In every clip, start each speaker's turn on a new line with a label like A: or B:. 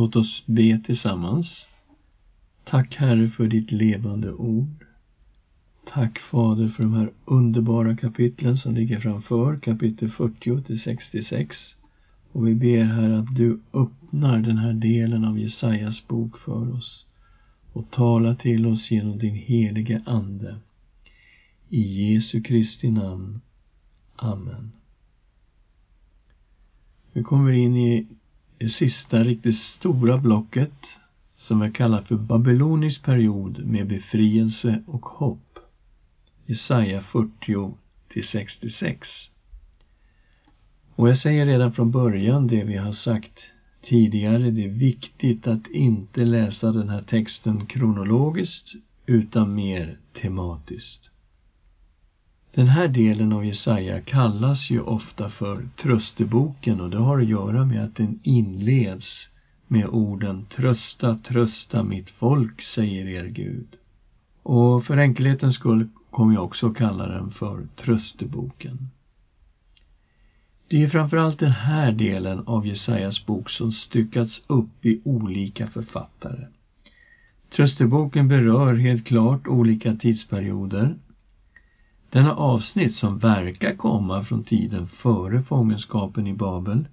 A: Låt oss be tillsammans. Tack Herre för ditt levande ord. Tack Fader för de här underbara kapitlen som ligger framför, kapitel 40 till 66. Och vi ber Herre att du öppnar den här delen av Jesajas bok för oss och talar till oss genom din helige Ande. I Jesu Kristi namn. Amen. Vi kommer in i det sista riktigt stora blocket som jag kallar för babylonisk period med befrielse och hopp. Jesaja 40 till 66. Och jag säger redan från början det vi har sagt tidigare, det är viktigt att inte läsa den här texten kronologiskt utan mer tematiskt. Den här delen av Jesaja kallas ju ofta för trösteboken och det har att göra med att den inleds med orden Trösta, trösta mitt folk, säger er Gud. Och för enkelhetens skull kommer jag också kalla den för trösteboken. Det är framförallt den här delen av Jesajas bok som styckats upp i olika författare. Trösteboken berör helt klart olika tidsperioder denna avsnitt som verkar komma från tiden före fångenskapen i Babel,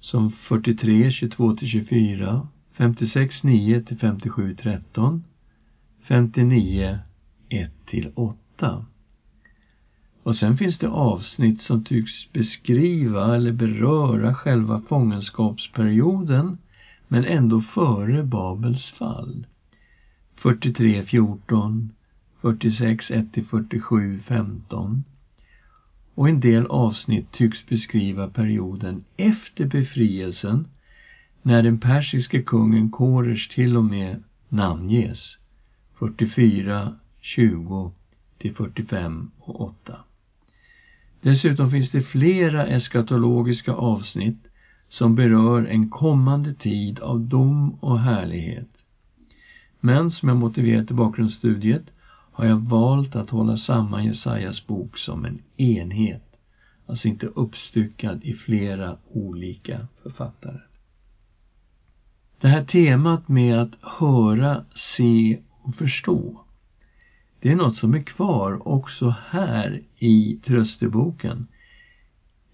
A: som 43, 22-24, 56, 9-57, 13, 59, 1-8. Och sen finns det avsnitt som tycks beskriva eller beröra själva fångenskapsperioden men ändå före Babels fall. 43, 14, 46, 1-47, 15. Och en del avsnitt tycks beskriva perioden efter befrielsen när den persiske kungen Koresh till och med namnges 44, 20 till 45 och 8. Dessutom finns det flera eskatologiska avsnitt som berör en kommande tid av dom och härlighet. Men som jag motiverat i bakgrundsstudiet har jag valt att hålla samman Jesajas bok som en enhet, alltså inte uppstyckad i flera olika författare. Det här temat med att höra, se och förstå, det är något som är kvar också här i trösteboken.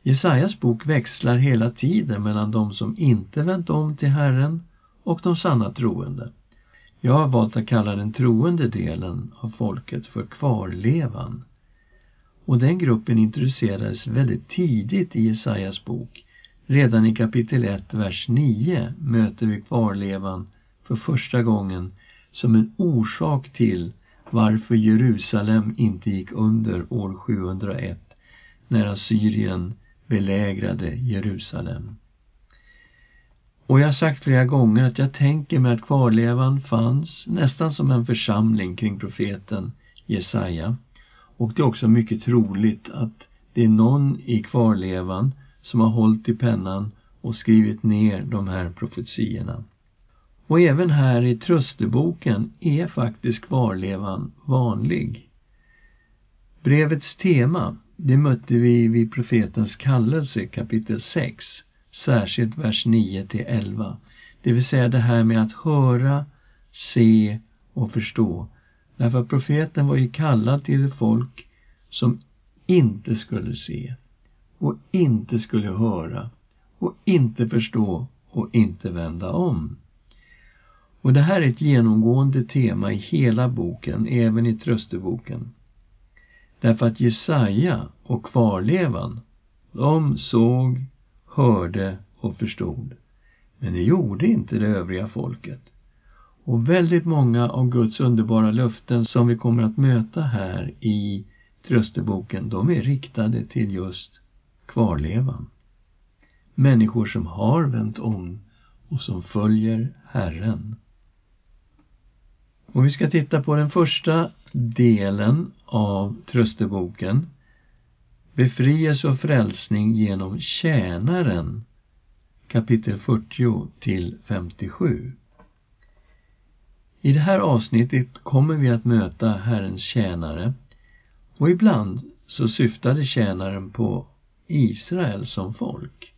A: Jesajas bok växlar hela tiden mellan de som inte vänt om till Herren och de sanna troende. Jag har valt att kalla den troende delen av folket för kvarlevan. Och den gruppen introducerades väldigt tidigt i Jesajas bok. Redan i kapitel 1, vers 9 möter vi kvarlevan för första gången som en orsak till varför Jerusalem inte gick under år 701 när Assyrien belägrade Jerusalem. Och jag har sagt flera gånger att jag tänker mig att kvarlevan fanns nästan som en församling kring profeten Jesaja. Och det är också mycket troligt att det är någon i kvarlevan som har hållit i pennan och skrivit ner de här profetiorna. Och även här i trösteboken är faktiskt kvarlevan vanlig. Brevets tema, det mötte vi vid profetens kallelse kapitel 6 särskilt vers 9 till 11. Det vill säga det här med att höra, se och förstå. Därför att profeten var ju kallad till ett folk som inte skulle se och inte skulle höra och inte förstå och inte vända om. Och det här är ett genomgående tema i hela boken, även i trösteboken. Därför att Jesaja och kvarlevan, de såg, hörde och förstod. Men det gjorde inte det övriga folket. Och väldigt många av Guds underbara löften som vi kommer att möta här i trösteboken, de är riktade till just kvarlevan. Människor som har vänt om och som följer Herren. Och vi ska titta på den första delen av trösteboken Befrielse och frälsning genom tjänaren kapitel 40 till 57. I det här avsnittet kommer vi att möta Herrens tjänare och ibland så syftade tjänaren på Israel som folk.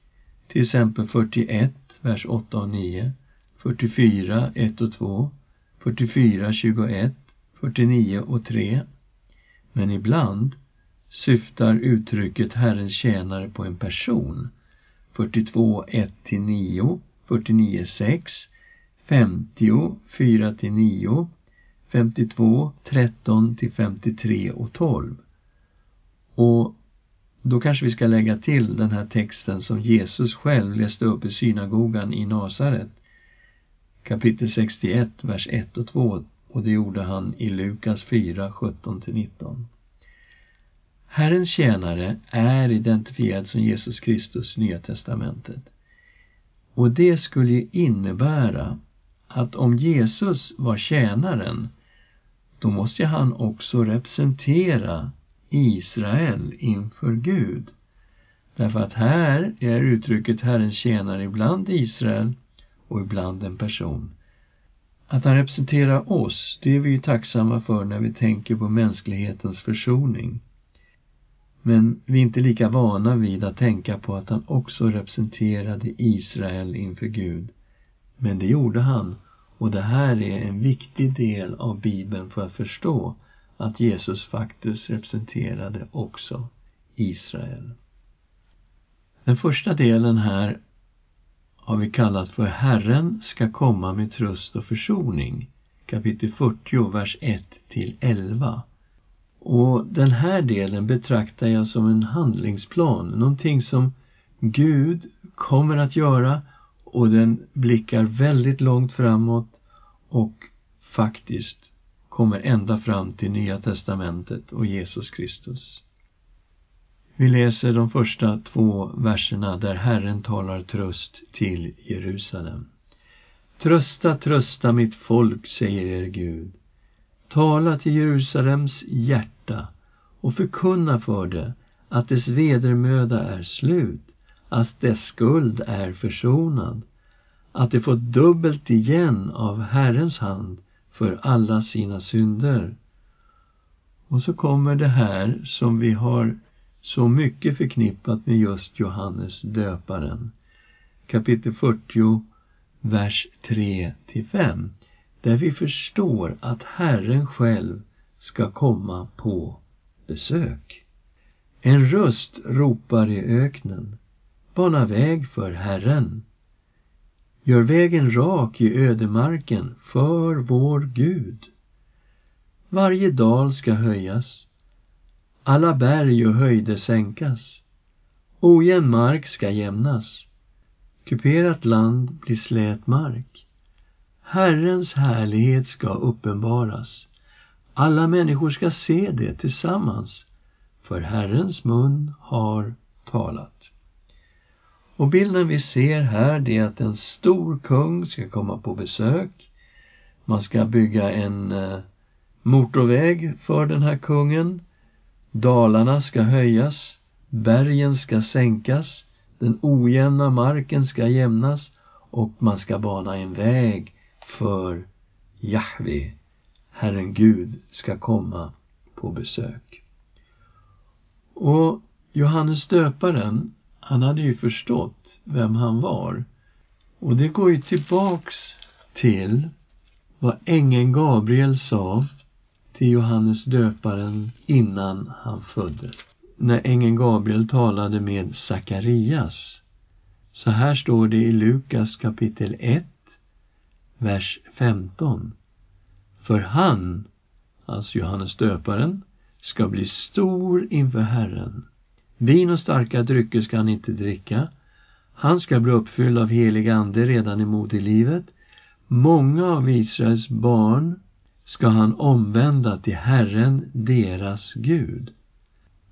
A: Till exempel 41, vers 8 och 9, 44, 1 och 2, 44, 21, 49 och 3. Men ibland syftar uttrycket Herrens tjänare på en person. 42, 1-9, 49, 6, 50, 4-9, 52, 13 53 och 12. Och då kanske vi ska lägga till den här texten som Jesus själv läste upp i synagogan i Nasaret. Kapitel 61, vers 1 och 2 och det gjorde han i Lukas 4, 17-19. Herrens tjänare är identifierad som Jesus Kristus i Nya Testamentet. Och det skulle ju innebära att om Jesus var tjänaren, då måste han också representera Israel inför Gud. Därför att här är uttrycket Herrens tjänare ibland Israel och ibland en person. Att han representerar oss, det är vi ju tacksamma för när vi tänker på mänsklighetens försoning. Men vi är inte lika vana vid att tänka på att han också representerade Israel inför Gud. Men det gjorde han och det här är en viktig del av Bibeln för att förstå att Jesus faktiskt representerade också Israel. Den första delen här har vi kallat för Herren ska komma med tröst och försoning. Kapitel 40, vers 1 till 11. Och den här delen betraktar jag som en handlingsplan, någonting som Gud kommer att göra och den blickar väldigt långt framåt och faktiskt kommer ända fram till Nya testamentet och Jesus Kristus. Vi läser de första två verserna där Herren talar tröst till Jerusalem. Trösta, trösta mitt folk, säger er Gud. Tala till Jerusalems hjärta och förkunna för det att dess vedermöda är slut, att dess skuld är försonad, att det fått dubbelt igen av Herrens hand för alla sina synder. Och så kommer det här som vi har så mycket förknippat med just Johannes döparen. Kapitel 40, vers 3 5 där vi förstår att Herren själv ska komma på besök. En röst ropar i öknen. Bana väg för Herren. Gör vägen rak i ödemarken för vår Gud. Varje dal ska höjas, alla berg och höjder sänkas. Ojämn mark ska jämnas, kuperat land blir slät mark. Herrens härlighet ska uppenbaras. Alla människor ska se det tillsammans, för Herrens mun har talat. Och bilden vi ser här det är att en stor kung ska komma på besök. Man ska bygga en eh, motorväg för den här kungen. Dalarna ska höjas, bergen ska sänkas, den ojämna marken ska jämnas och man ska bana en väg för Jahve, Herren Gud, ska komma på besök. Och Johannes döparen, han hade ju förstått vem han var. Och det går ju tillbaks till vad ängeln Gabriel sa till Johannes döparen innan han föddes. När ängeln Gabriel talade med Sakarias. Så här står det i Lukas kapitel 1, vers 15. För han, alltså Johannes döparen, ska bli stor inför Herren. Vin och starka drycker ska han inte dricka. Han ska bli uppfylld av helig ande redan i moderlivet. Många av Israels barn ska han omvända till Herren, deras Gud.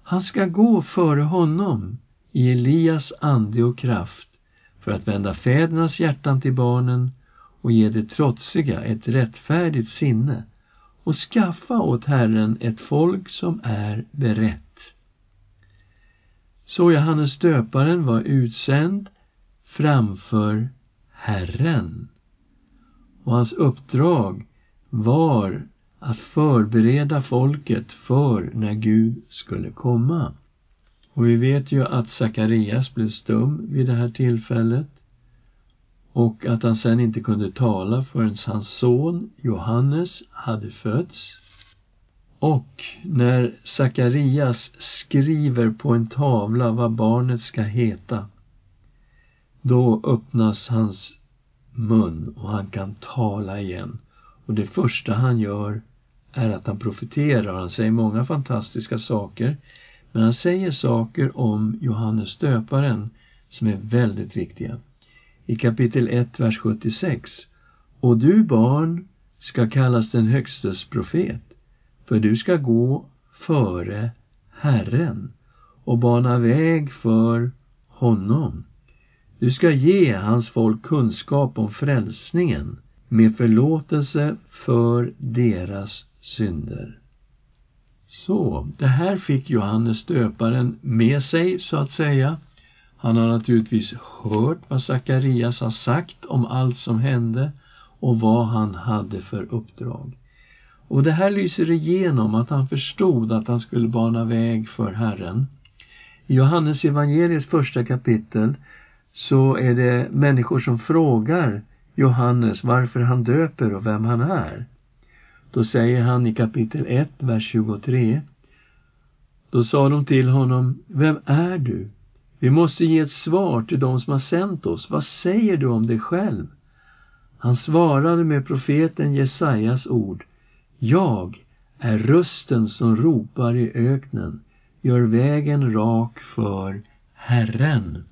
A: Han ska gå före honom i Elias ande och kraft för att vända fädernas hjärtan till barnen och ge det trotsiga ett rättfärdigt sinne och skaffa åt Herren ett folk som är berett. Så Johannes döparen var utsänd framför Herren. Och hans uppdrag var att förbereda folket för när Gud skulle komma. Och vi vet ju att Sakarias blev stum vid det här tillfället och att han sen inte kunde tala förrän hans son Johannes hade fötts. Och när Sakarias skriver på en tavla vad barnet ska heta, då öppnas hans mun och han kan tala igen. Och det första han gör är att han profeterar. Han säger många fantastiska saker. Men han säger saker om Johannes döparen som är väldigt viktiga. I kapitel 1, vers 76. Och du barn ska kallas den högstes profet, för du ska gå före Herren och bana väg för honom. Du ska ge hans folk kunskap om frälsningen med förlåtelse för deras synder. Så, det här fick Johannes döparen med sig, så att säga. Han har naturligtvis hört vad Sakarias har sagt om allt som hände och vad han hade för uppdrag. Och det här lyser igenom att han förstod att han skulle bana väg för Herren. I Johannes evangeliets första kapitel så är det människor som frågar Johannes varför han döper och vem han är. Då säger han i kapitel 1, vers 23. Då sa de till honom, Vem är du? Vi måste ge ett svar till de som har sänt oss. Vad säger du om dig själv? Han svarade med profeten Jesajas ord. Jag är rösten som ropar i öknen. Gör vägen rak för Herren.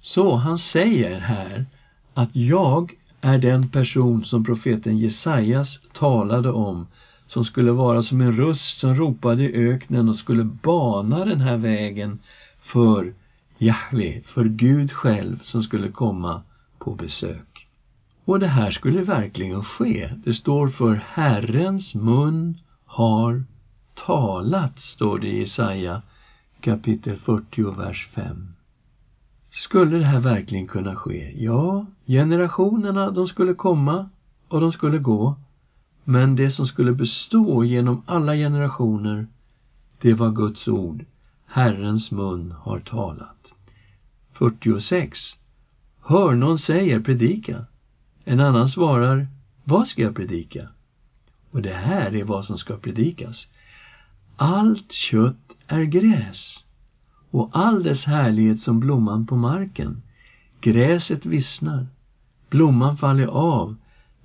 A: Så han säger här att jag är den person som profeten Jesajas talade om som skulle vara som en röst som ropade i öknen och skulle bana den här vägen för Jahve, för Gud själv som skulle komma på besök. Och det här skulle verkligen ske. Det står för Herrens mun har talat, står det i Jesaja kapitel 40, vers 5. Skulle det här verkligen kunna ske? Ja, generationerna de skulle komma och de skulle gå. Men det som skulle bestå genom alla generationer, det var Guds ord. Herrens mun har talat. 46. Hör någon säger predika. En annan svarar, vad ska jag predika? Och det här är vad som ska predikas. Allt kött är gräs och all dess härlighet som blomman på marken. Gräset vissnar, blomman faller av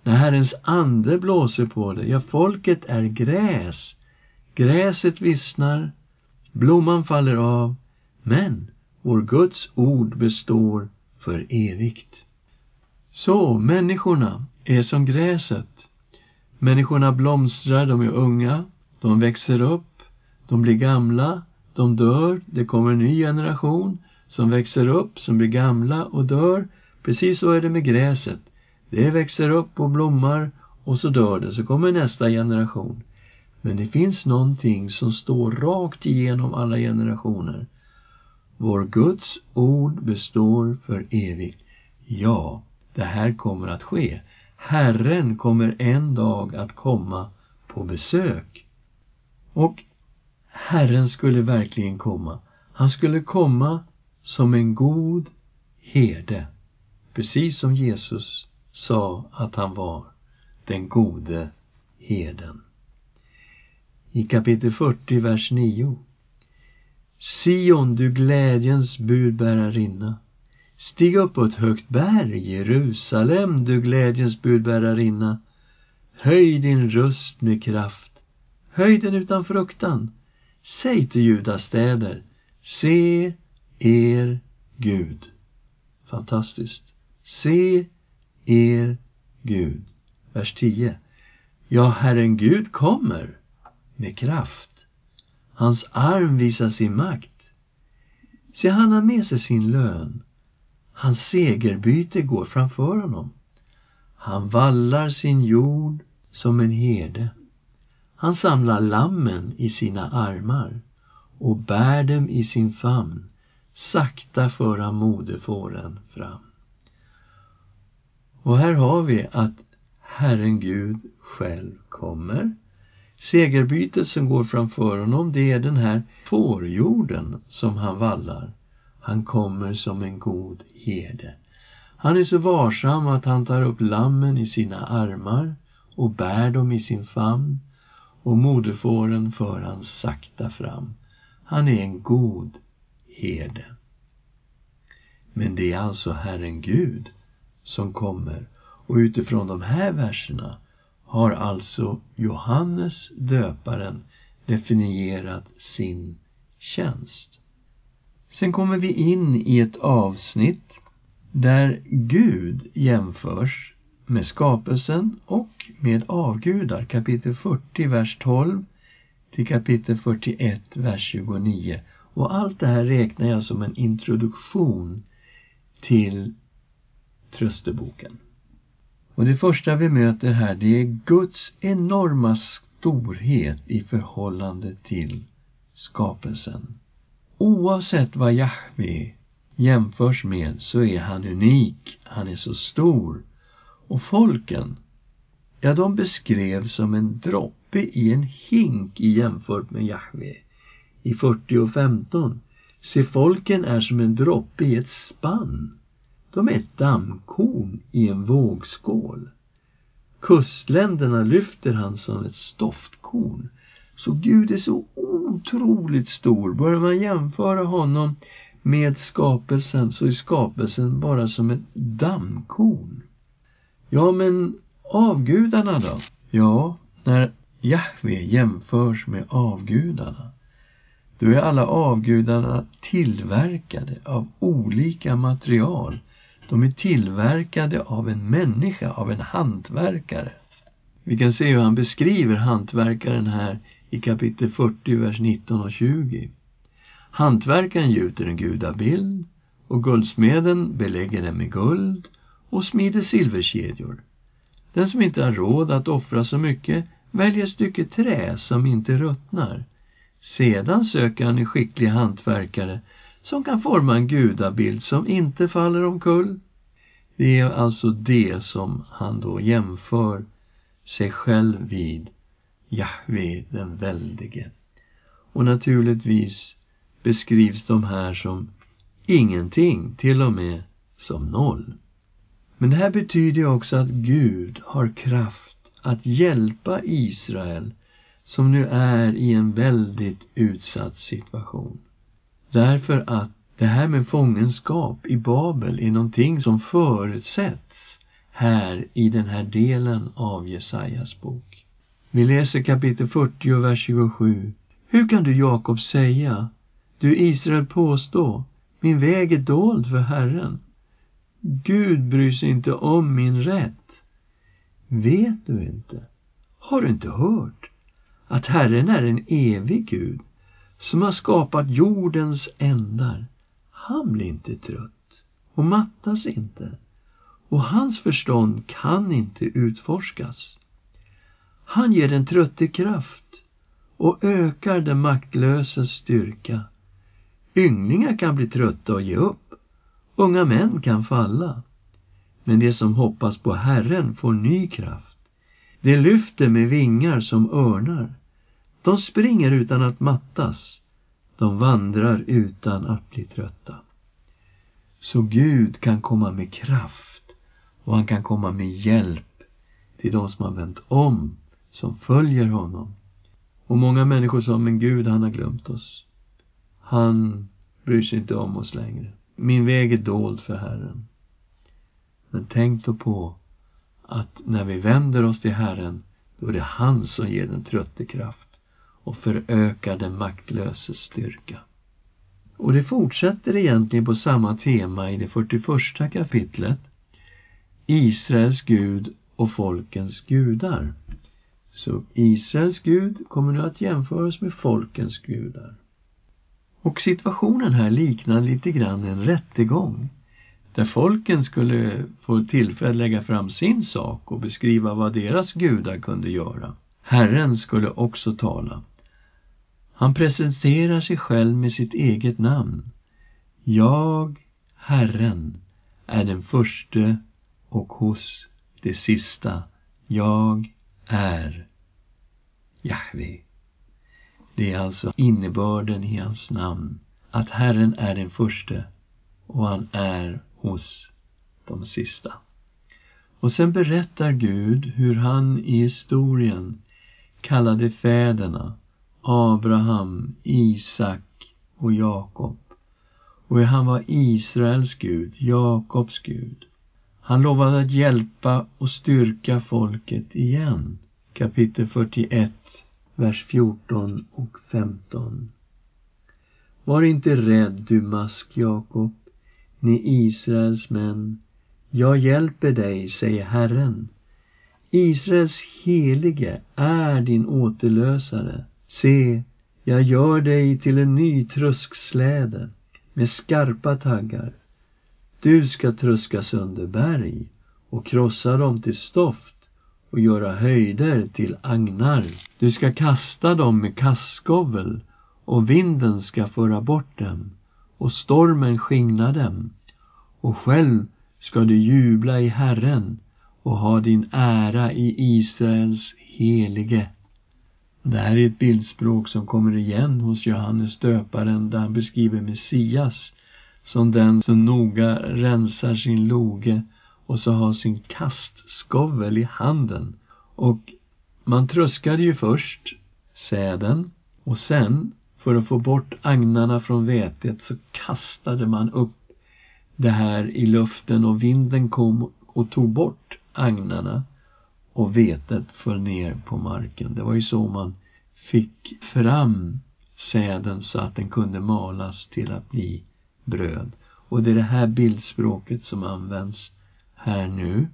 A: när Herrens ande blåser på det. Ja, folket är gräs. Gräset vissnar, blomman faller av, men vår Guds ord består för evigt. Så, människorna är som gräset. Människorna blomstrar, de är unga, de växer upp, de blir gamla, de dör, det kommer en ny generation som växer upp, som blir gamla och dör. Precis så är det med gräset. Det växer upp och blommar och så dör det, så kommer nästa generation. Men det finns någonting som står rakt igenom alla generationer. Vår Guds ord består för evigt. Ja, det här kommer att ske. Herren kommer en dag att komma på besök. Och Herren skulle verkligen komma. Han skulle komma som en god herde. Precis som Jesus sa att han var den gode herden. I kapitel 40, vers 9. Sion, du glädjens budbärarinna. Stig upp på ett högt berg, Jerusalem, du glädjens budbärarinna. Höj din röst med kraft. Höj den utan fruktan. Säg till Judas städer, se er Gud. Fantastiskt. Se er Gud. Vers 10. Ja, Herren Gud kommer med kraft. Hans arm visar sin makt. Se, han har med sig sin lön. Hans segerbyte går framför honom. Han vallar sin jord som en herde. Han samlar lammen i sina armar och bär dem i sin famn. Sakta för han moderfåren fram. Och här har vi att Herren Gud själv kommer. Segerbytet som går framför honom, det är den här fårjorden som han vallar. Han kommer som en god herde. Han är så varsam att han tar upp lammen i sina armar och bär dem i sin famn och moderfåren för han sakta fram. Han är en god herde. Men det är alltså Herren Gud som kommer och utifrån de här verserna har alltså Johannes döparen definierat sin tjänst. Sen kommer vi in i ett avsnitt där Gud jämförs med skapelsen och med avgudar, kapitel 40, vers 12 till kapitel 41, vers 29. Och allt det här räknar jag som en introduktion till trösteboken. Och det första vi möter här, det är Guds enorma storhet i förhållande till skapelsen. Oavsett vad Jahve jämförs med så är han unik, han är så stor. Och folken, ja de beskrevs som en droppe i en hink i jämfört med Jahve. I 40 och 15. Se, folken är som en droppe i ett spann. De är ett dammkorn i en vågskål. Kustländerna lyfter han som ett stoftkorn. Så Gud är så otroligt stor. Börjar man jämföra honom med skapelsen så är skapelsen bara som ett dammkorn. Ja, men avgudarna då? Ja, när Jahve jämförs med avgudarna då är alla avgudarna tillverkade av olika material. De är tillverkade av en människa, av en hantverkare. Vi kan se hur han beskriver hantverkaren här i kapitel 40, vers 19 och 20. Hantverkaren gjuter en gudabild och guldsmeden belägger den med guld och smider silverkedjor. Den som inte har råd att offra så mycket väljer ett stycke trä som inte ruttnar. Sedan söker han en skicklig hantverkare som kan forma en gudabild som inte faller omkull. Det är alltså det som han då jämför sig själv vid, Jahve den väldige. Och naturligtvis beskrivs de här som ingenting, till och med som noll. Men det här betyder också att Gud har kraft att hjälpa Israel som nu är i en väldigt utsatt situation. Därför att det här med fångenskap i Babel är någonting som förutsätts här i den här delen av Jesajas bok. Vi läser kapitel 40 vers 27. Hur kan du, Jakob, säga du Israel påstå, min väg är dold för Herren. Gud bryr sig inte om min rätt. Vet du inte? Har du inte hört att Herren är en evig Gud som har skapat jordens ändar? Han blir inte trött och mattas inte och hans förstånd kan inte utforskas. Han ger den trötte kraft och ökar den maktlöses styrka. Ynglingar kan bli trötta och ge upp. Unga män kan falla. Men de som hoppas på Herren får ny kraft. De lyfter med vingar som örnar. De springer utan att mattas. De vandrar utan att bli trötta. Så Gud kan komma med kraft och han kan komma med hjälp till de som har vänt om, som följer honom. Och många människor sa, men Gud, han har glömt oss. Han bryr sig inte om oss längre. Min väg är dold för Herren. Men tänk då på att när vi vänder oss till Herren, då är det han som ger den trötte kraft och förökar den maktlöses styrka. Och det fortsätter egentligen på samma tema i det 41 kapitlet. Israels Gud och folkens gudar. Så Israels Gud kommer nu att jämföras med folkens gudar. Och situationen här liknar lite grann en rättegång där folken skulle få tillfälle att lägga fram sin sak och beskriva vad deras gudar kunde göra. Herren skulle också tala. Han presenterar sig själv med sitt eget namn. Jag, Herren, är den förste och hos det sista. Jag är Jahve. Det är alltså innebörden i hans namn. Att Herren är den förste och han är hos de sista. Och sen berättar Gud hur han i historien kallade fäderna Abraham, Isak och Jakob. Och han var Israels Gud, Jakobs Gud. Han lovade att hjälpa och styrka folket igen. Kapitel 41, vers 14 och 15. Var inte rädd, du mask Jakob, ni Israels män. Jag hjälper dig, säger Herren. Israels helige är din återlösare. Se, jag gör dig till en ny trusksläde med skarpa taggar. Du ska truska sönder berg och krossa dem till stoft och göra höjder till agnar. Du ska kasta dem med kastskovel och vinden ska föra bort dem och stormen skingna dem. Och själv ska du jubla i Herren och ha din ära i Israels helige. Det här är ett bildspråk som kommer igen hos Johannes döparen där han beskriver Messias som den som noga rensar sin loge och så har sin kastskovel i handen. Och man tröskade ju först säden och sen, för att få bort agnarna från vetet, så kastade man upp det här i luften och vinden kom och tog bort agnarna och vetet föll ner på marken. Det var ju så man fick fram säden så att den kunde malas till att bli bröd. Och det är det här bildspråket som används här nu.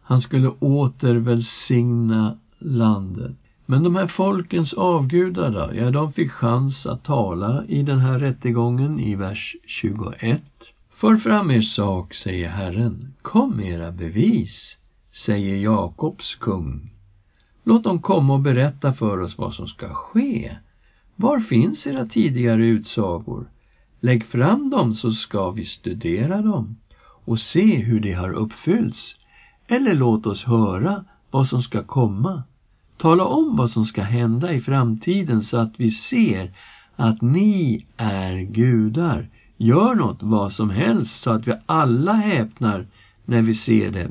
A: Han skulle åter välsigna landet. Men de här folkens avgudar då? Ja, de fick chans att tala i den här rättegången i vers 21. För fram er sak, säger Herren. Kom med era bevis, säger Jakobs kung. Låt dem komma och berätta för oss vad som ska ske. Var finns era tidigare utsagor? Lägg fram dem så ska vi studera dem och se hur de har uppfyllts. Eller låt oss höra vad som ska komma. Tala om vad som ska hända i framtiden så att vi ser att ni är gudar. Gör något, vad som helst, så att vi alla häpnar när vi ser det.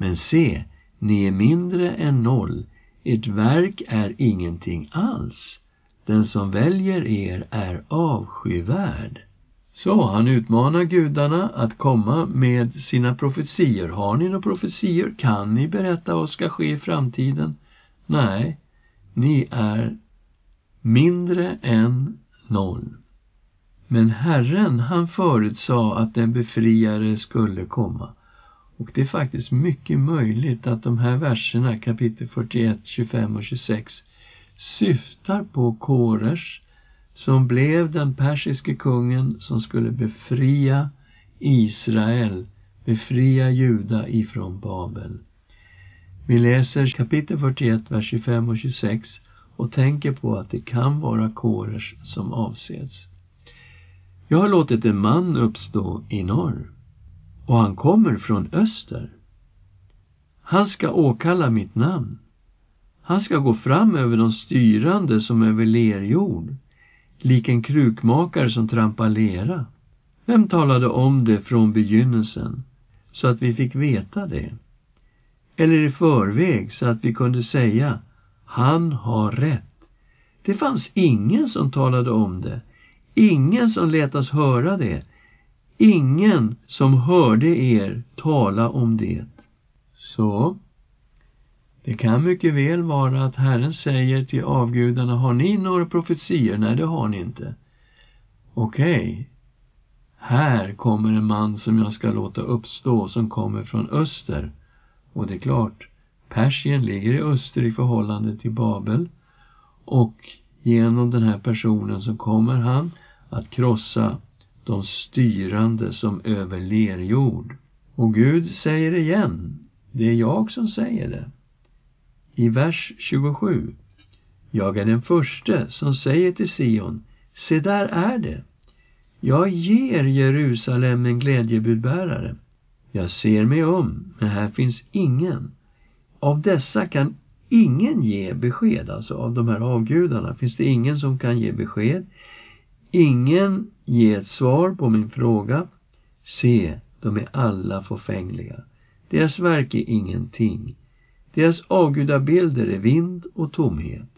A: Men se, ni är mindre än noll. Ert verk är ingenting alls. Den som väljer er är avskyvärd. Så han utmanar gudarna att komma med sina profetier. Har ni några profetier? Kan ni berätta vad ska ske i framtiden? Nej, ni är mindre än noll. Men Herren, han förutsade att en befriare skulle komma. Och det är faktiskt mycket möjligt att de här verserna, kapitel 41, 25 och 26, syftar på Koresh som blev den persiske kungen som skulle befria Israel, befria Juda ifrån Babel. Vi läser kapitel 41, vers 25 och 26 och tänker på att det kan vara Koresh som avses. Jag har låtit en man uppstå i norr och han kommer från öster. Han ska åkalla mitt namn. Han ska gå fram över de styrande som över lerjord, lik en krukmakare som trampar lera. Vem talade om det från begynnelsen, så att vi fick veta det? Eller i förväg, så att vi kunde säga, han har rätt. Det fanns ingen som talade om det, ingen som lät oss höra det, ingen som hörde er tala om det. Så, det kan mycket väl vara att Herren säger till avgudarna, har ni några profetier? Nej, det har ni inte. Okej, okay. här kommer en man som jag ska låta uppstå som kommer från öster. Och det är klart, Persien ligger i öster i förhållande till Babel och genom den här personen så kommer han att krossa de styrande som över lerjord. Och Gud säger igen, det är jag som säger det. I vers 27. Jag är den förste som säger till Sion, se där är det. Jag ger Jerusalem en glädjebudbärare. Jag ser mig om, men här finns ingen. Av dessa kan ingen ge besked, alltså av de här avgudarna finns det ingen som kan ge besked. Ingen Ge ett svar på min fråga. Se, de är alla förfängliga. Deras verk är ingenting. Deras avgudabilder är vind och tomhet.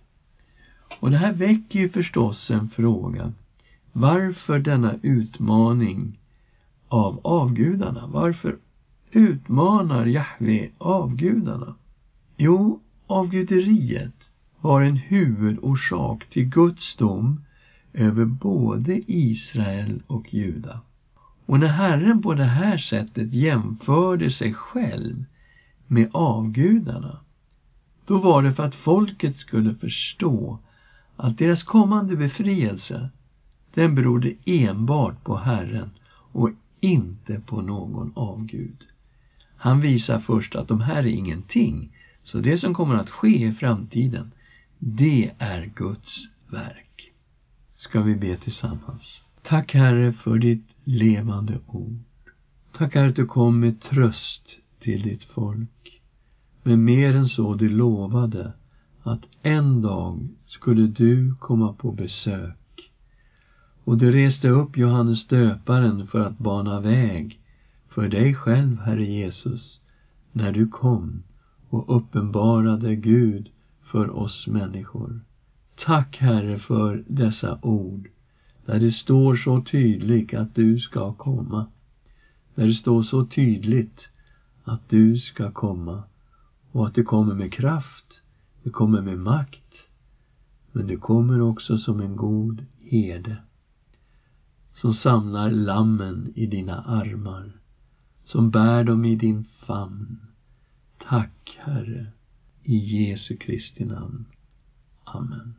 A: Och det här väcker ju förstås en fråga. Varför denna utmaning av avgudarna? Varför utmanar Jahve avgudarna? Jo, avguderiet var en huvudorsak till Guds dom över både Israel och Juda. Och när Herren på det här sättet jämförde sig själv med avgudarna, då var det för att folket skulle förstå att deras kommande befrielse, den berodde enbart på Herren och inte på någon avgud. Han visar först att de här är ingenting, så det som kommer att ske i framtiden, det är Guds verk. Ska vi be tillsammans. Tack Herre för ditt levande ord. Tack Herre att du kom med tröst till ditt folk. Men mer än så, du lovade att en dag skulle du komma på besök. Och du reste upp Johannes döparen för att bana väg för dig själv, Herre Jesus, när du kom och uppenbarade Gud för oss människor. Tack, Herre, för dessa ord där det står så tydligt att du ska komma. Där det står så tydligt att du ska komma och att du kommer med kraft, du kommer med makt, men du kommer också som en god herde som samlar lammen i dina armar, som bär dem i din famn. Tack, Herre, i Jesu Kristi namn. Amen.